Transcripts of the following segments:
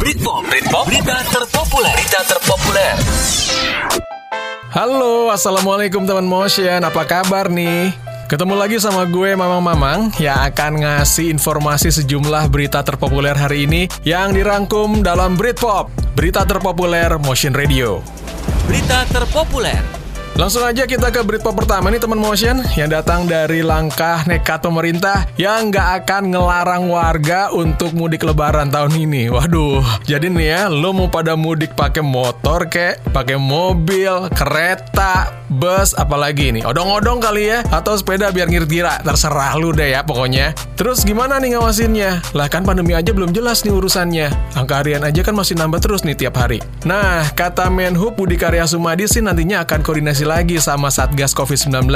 Britpop, Britpop, berita terpopuler, berita terpopuler. Halo, Assalamualaikum teman motion, apa kabar nih? Ketemu lagi sama gue Mamang Mamang yang akan ngasih informasi sejumlah berita terpopuler hari ini yang dirangkum dalam Britpop, berita terpopuler Motion Radio. Berita terpopuler. Langsung aja kita ke berita pertama nih teman motion yang datang dari langkah nekat pemerintah yang nggak akan ngelarang warga untuk mudik lebaran tahun ini. Waduh, jadi nih ya, lo mau pada mudik pakai motor kek, pakai mobil, kereta, bus, apalagi nih, odong-odong kali ya, atau sepeda biar ngira terserah lu deh ya pokoknya. Terus gimana nih ngawasinnya? Lah kan pandemi aja belum jelas nih urusannya. Angka harian aja kan masih nambah terus nih tiap hari. Nah, kata Menhub Budi Karya Sumadi sih nantinya akan koordinasi lagi sama Satgas COVID-19.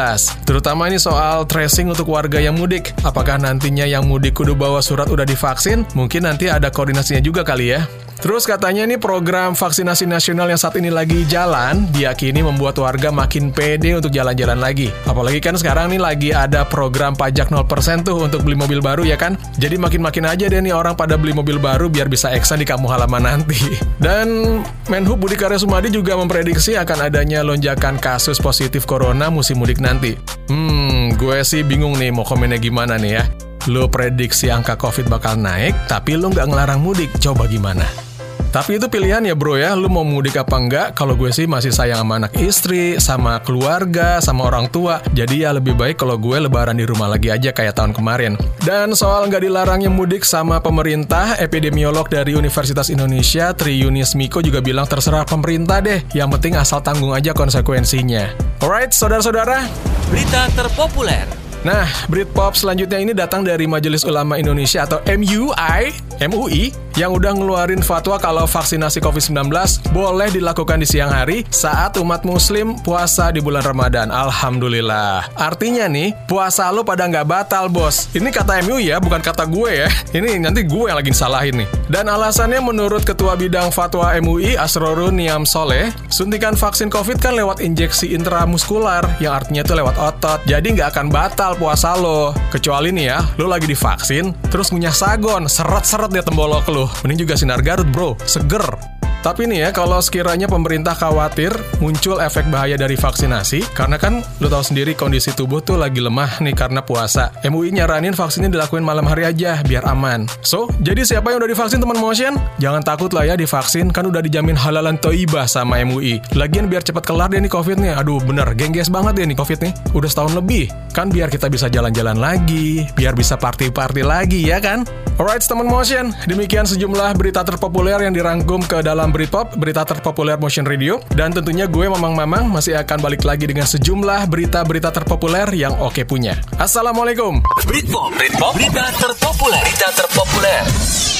Terutama ini soal tracing untuk warga yang mudik. Apakah nantinya yang mudik kudu bawa surat udah divaksin? Mungkin nanti ada koordinasinya juga kali ya. Terus katanya nih program vaksinasi nasional yang saat ini lagi jalan diyakini membuat warga makin pede untuk jalan-jalan lagi. Apalagi kan sekarang nih lagi ada program pajak 0% tuh untuk beli mobil baru ya kan. Jadi makin-makin aja deh nih orang pada beli mobil baru biar bisa eksan di kampung halaman nanti. Dan Menhub Budi Karya Sumadi juga memprediksi akan adanya lonjakan kasus positif corona musim mudik nanti. Hmm, gue sih bingung nih mau komennya gimana nih ya. Lo prediksi angka COVID bakal naik, tapi lo nggak ngelarang mudik. Coba gimana? Tapi itu pilihan ya bro ya, lu mau mudik apa enggak? Kalau gue sih masih sayang sama anak istri, sama keluarga, sama orang tua. Jadi ya lebih baik kalau gue lebaran di rumah lagi aja kayak tahun kemarin. Dan soal nggak dilarangnya mudik sama pemerintah, epidemiolog dari Universitas Indonesia, Tri Yunis Miko juga bilang terserah pemerintah deh. Yang penting asal tanggung aja konsekuensinya. Alright, saudara-saudara. Berita terpopuler. Nah, Britpop selanjutnya ini datang dari Majelis Ulama Indonesia atau MUI, MUI, yang udah ngeluarin fatwa kalau vaksinasi COVID-19 boleh dilakukan di siang hari saat umat muslim puasa di bulan Ramadan. Alhamdulillah. Artinya nih, puasa lo pada nggak batal, bos. Ini kata MUI ya, bukan kata gue ya. Ini nanti gue yang lagi disalahin nih. Dan alasannya menurut Ketua Bidang Fatwa MUI, Asrorun Niam Soleh, suntikan vaksin COVID kan lewat injeksi intramuskular, yang artinya itu lewat otot. Jadi nggak akan batal puasa lo. Kecuali nih ya, lo lagi divaksin, terus ngunyah sagon, seret-seret dia tembolok lo. Mending juga sinar Garut bro, seger. Tapi nih ya, kalau sekiranya pemerintah khawatir muncul efek bahaya dari vaksinasi, karena kan lo tahu sendiri kondisi tubuh tuh lagi lemah nih karena puasa. MUI nyaranin vaksinnya dilakuin malam hari aja, biar aman. So, jadi siapa yang udah divaksin teman motion? Jangan takut lah ya divaksin, kan udah dijamin halalan toibah sama MUI. Lagian biar cepat kelar deh nih COVID nih. Aduh bener, gengges banget deh nih COVID nih. Udah setahun lebih. Kan biar kita bisa jalan-jalan lagi, biar bisa party-party lagi ya kan? Alright teman motion, demikian sejumlah berita terpopuler yang dirangkum ke dalam Britpop, berita terpopuler Motion Radio. Dan tentunya gue Mamang-Mamang masih akan balik lagi dengan sejumlah berita-berita terpopuler yang oke punya. Assalamualaikum. Britpop, Britpop, berita terpopuler, berita terpopuler.